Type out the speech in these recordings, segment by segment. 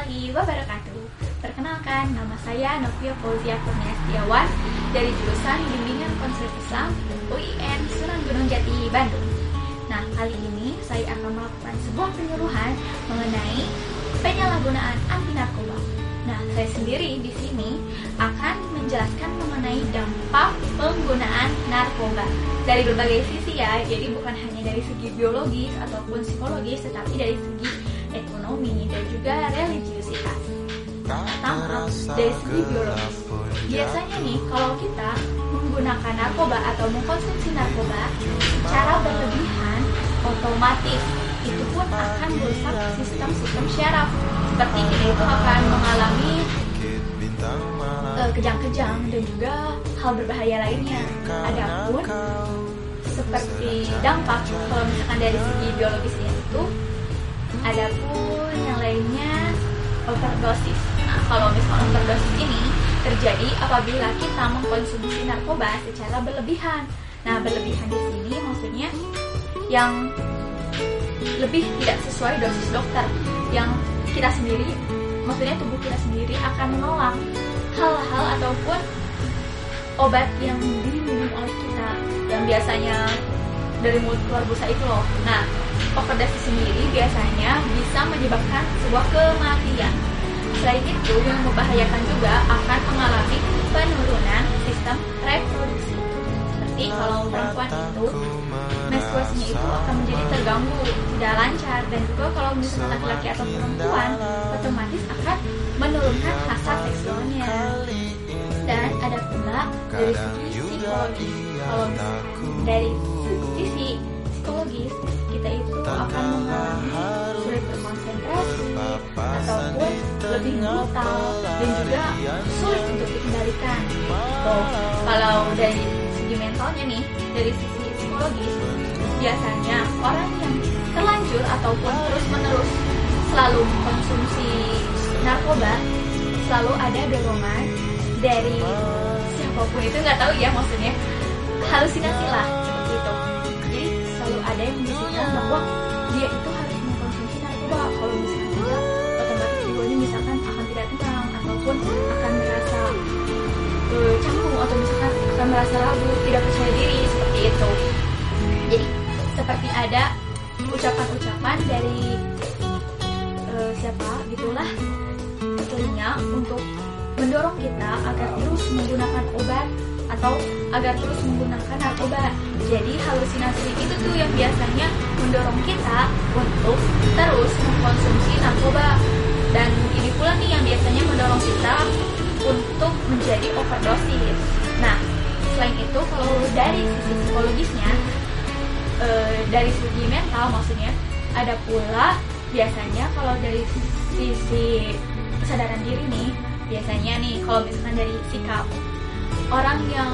warahmatullahi wabarakatuh. Perkenalkan, nama saya Novia Fauzia Setiawan dari jurusan Bimbingan Konseling Islam UIN Sunan Gunung Jati, Bandung. Nah, kali ini saya akan melakukan sebuah penyuluhan mengenai penyalahgunaan anti narkoba. Nah, saya sendiri di sini akan menjelaskan mengenai dampak penggunaan narkoba dari berbagai sisi ya. Jadi bukan hanya dari segi biologis ataupun psikologis, tetapi dari segi dari segi biologis. Biasanya nih, kalau kita menggunakan narkoba atau mengkonsumsi narkoba secara berlebihan, otomatis itu pun akan merusak sistem-sistem syaraf. Seperti kita itu akan mengalami uh, kejang-kejang dan juga hal berbahaya lainnya. Adapun seperti dampak kalau misalkan dari segi biologisnya itu Adapun yang lainnya overdosis. Kalau misalnya overdosis ini terjadi apabila kita mengkonsumsi narkoba secara berlebihan. Nah, berlebihan di sini maksudnya yang lebih tidak sesuai dosis dokter yang kita sendiri maksudnya tubuh kita sendiri akan menolak hal-hal ataupun obat yang diminum oleh kita yang biasanya dari mulut keluar busa itu loh. Nah, overdose sendiri biasanya bisa menyebabkan sebuah kematian. Selain itu, yang membahayakan juga akan mengalami penurunan sistem reproduksi. Seperti kalau perempuan itu menstruasinya itu akan menjadi terganggu, tidak lancar, dan juga kalau misalnya laki-laki atau perempuan otomatis akan menurunkan hasrat seksualnya. Dan ada pula dari sisi psikologi, kalau dari sisi psikologis ataupun lebih brutal dan juga sulit untuk dikendalikan. Tuh, kalau dari segi mentalnya nih, dari sisi psikologis, biasanya orang yang terlanjur ataupun terus-menerus selalu mengkonsumsi narkoba selalu ada dorongan dari siapa pun. Itu nggak tahu ya maksudnya. Halusinasi lah seperti itu. Jadi selalu ada yang membisikkan bahwa merasa ragu tidak percaya diri seperti itu jadi seperti ada ucapan-ucapan dari uh, siapa gitulah tentunya untuk mendorong kita agar terus menggunakan obat atau agar terus menggunakan narkoba. Jadi halusinasi itu tuh yang biasanya mendorong kita untuk terus mengkonsumsi narkoba. Dan ini pula nih yang biasanya mendorong kita untuk menjadi overdosis. Selain itu kalau dari sisi psikologisnya, e, dari segi mental maksudnya, ada pula biasanya kalau dari sisi kesadaran diri nih, biasanya nih kalau misalkan dari sikap orang yang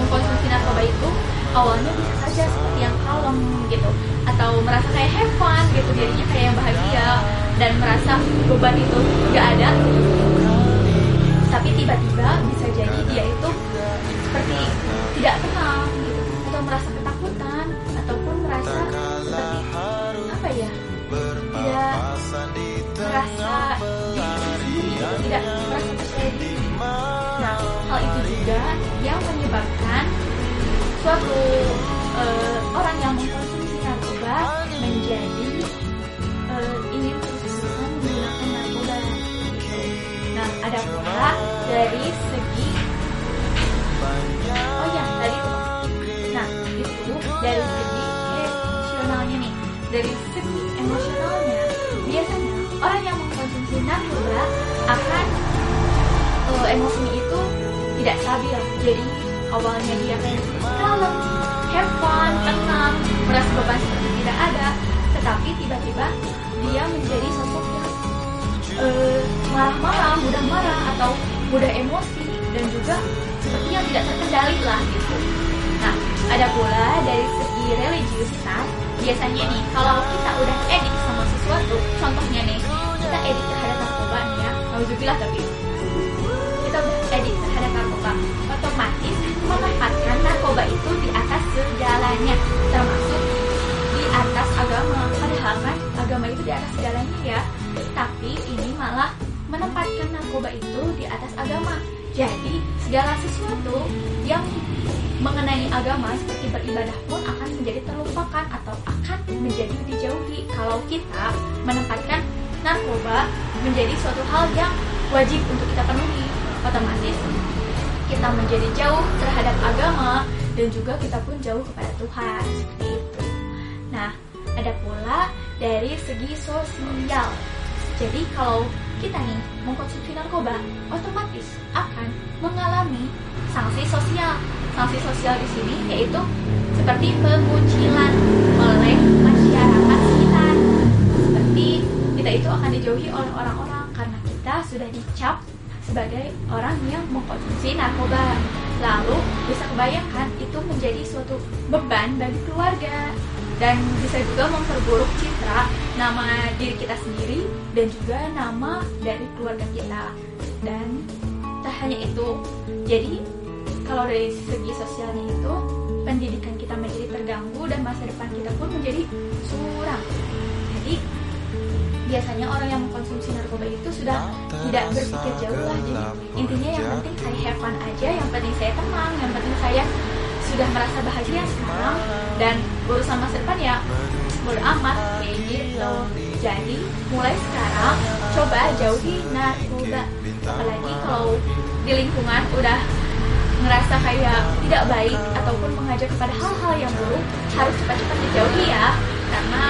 mengkonsumsi narkoba itu awalnya bisa saja seperti yang kalem gitu atau merasa kayak have fun gitu jadinya kayak yang bahagia dan merasa beban itu gak ada suatu uh, orang yang mengkonsumsi narkoba menjadi uh, ingin terus-terusan menggunakan narkoba. Nah, ada pula dari segi oh ya tadi nah itu dari segi emosionalnya nih. Dari segi emosionalnya biasanya orang yang mengkonsumsi narkoba akan uh, emosinya itu tidak stabil. Jadi awalnya dia kalem have fun tenang merasa beban seperti tidak ada tetapi tiba-tiba dia menjadi sosok yang uh, marah-marah mudah marah atau mudah emosi dan juga sepertinya tidak terkendali lah gitu. Nah ada pula dari segi religiusitas biasanya nih kalau kita udah edik sama sesuatu contohnya nih kita edik terhadap narkoba nih ya Alhamdulillah tapi kita edik terhadap narkoba otomatis agama itu di atas segalanya ya. Tapi ini malah menempatkan narkoba itu di atas agama. Jadi segala sesuatu yang mengenai agama seperti beribadah pun akan menjadi terlupakan atau akan menjadi dijauhi. Kalau kita menempatkan narkoba menjadi suatu hal yang wajib untuk kita penuhi otomatis kita menjadi jauh terhadap agama dan juga kita pun jauh kepada Tuhan seperti itu. Nah ada pula dari segi sosial jadi kalau kita nih mengkonsumsi narkoba otomatis akan mengalami sanksi sosial sanksi sosial di sini yaitu seperti pengucilan oleh masyarakat sekitar. Seperti kita itu akan dijauhi oleh orang-orang karena kita sudah dicap sebagai orang yang mengkonsumsi narkoba. Lalu bisa kebayangkan itu menjadi suatu beban bagi keluarga dan bisa juga memperburuk citra nama diri kita sendiri dan juga nama dari keluarga kita. Dan tak hanya itu, jadi kalau dari segi sosialnya itu pendidikan kita menjadi terganggu dan masa depan kita pun menjadi suram. Jadi biasanya orang yang mengkonsumsi narkoba itu sudah tidak berpikir jauh lah. Jadi intinya yang penting saya have fun aja yang penting saya tenang yang penting saya sudah merasa bahagia sekarang. Dan urusan masa depan ya. Bodo amat kayak gitu. Jadi mulai sekarang coba jauhi narkoba. Apalagi kalau di lingkungan udah ngerasa kayak tidak baik ataupun mengajak kepada hal-hal yang buruk harus cepat-cepat dijauhi ya. Karena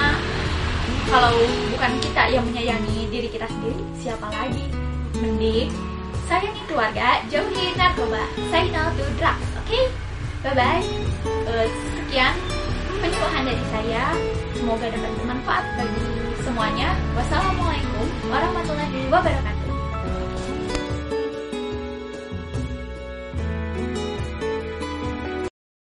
kalau bukan kita yang menyayangi diri kita sendiri siapa lagi? Mending sayangi keluarga jauhi narkoba. Say no to drugs oke? Okay? bye bye uh, sekian dari saya. Semoga dapat bermanfaat bagi semuanya. Wassalamualaikum warahmatullahi wabarakatuh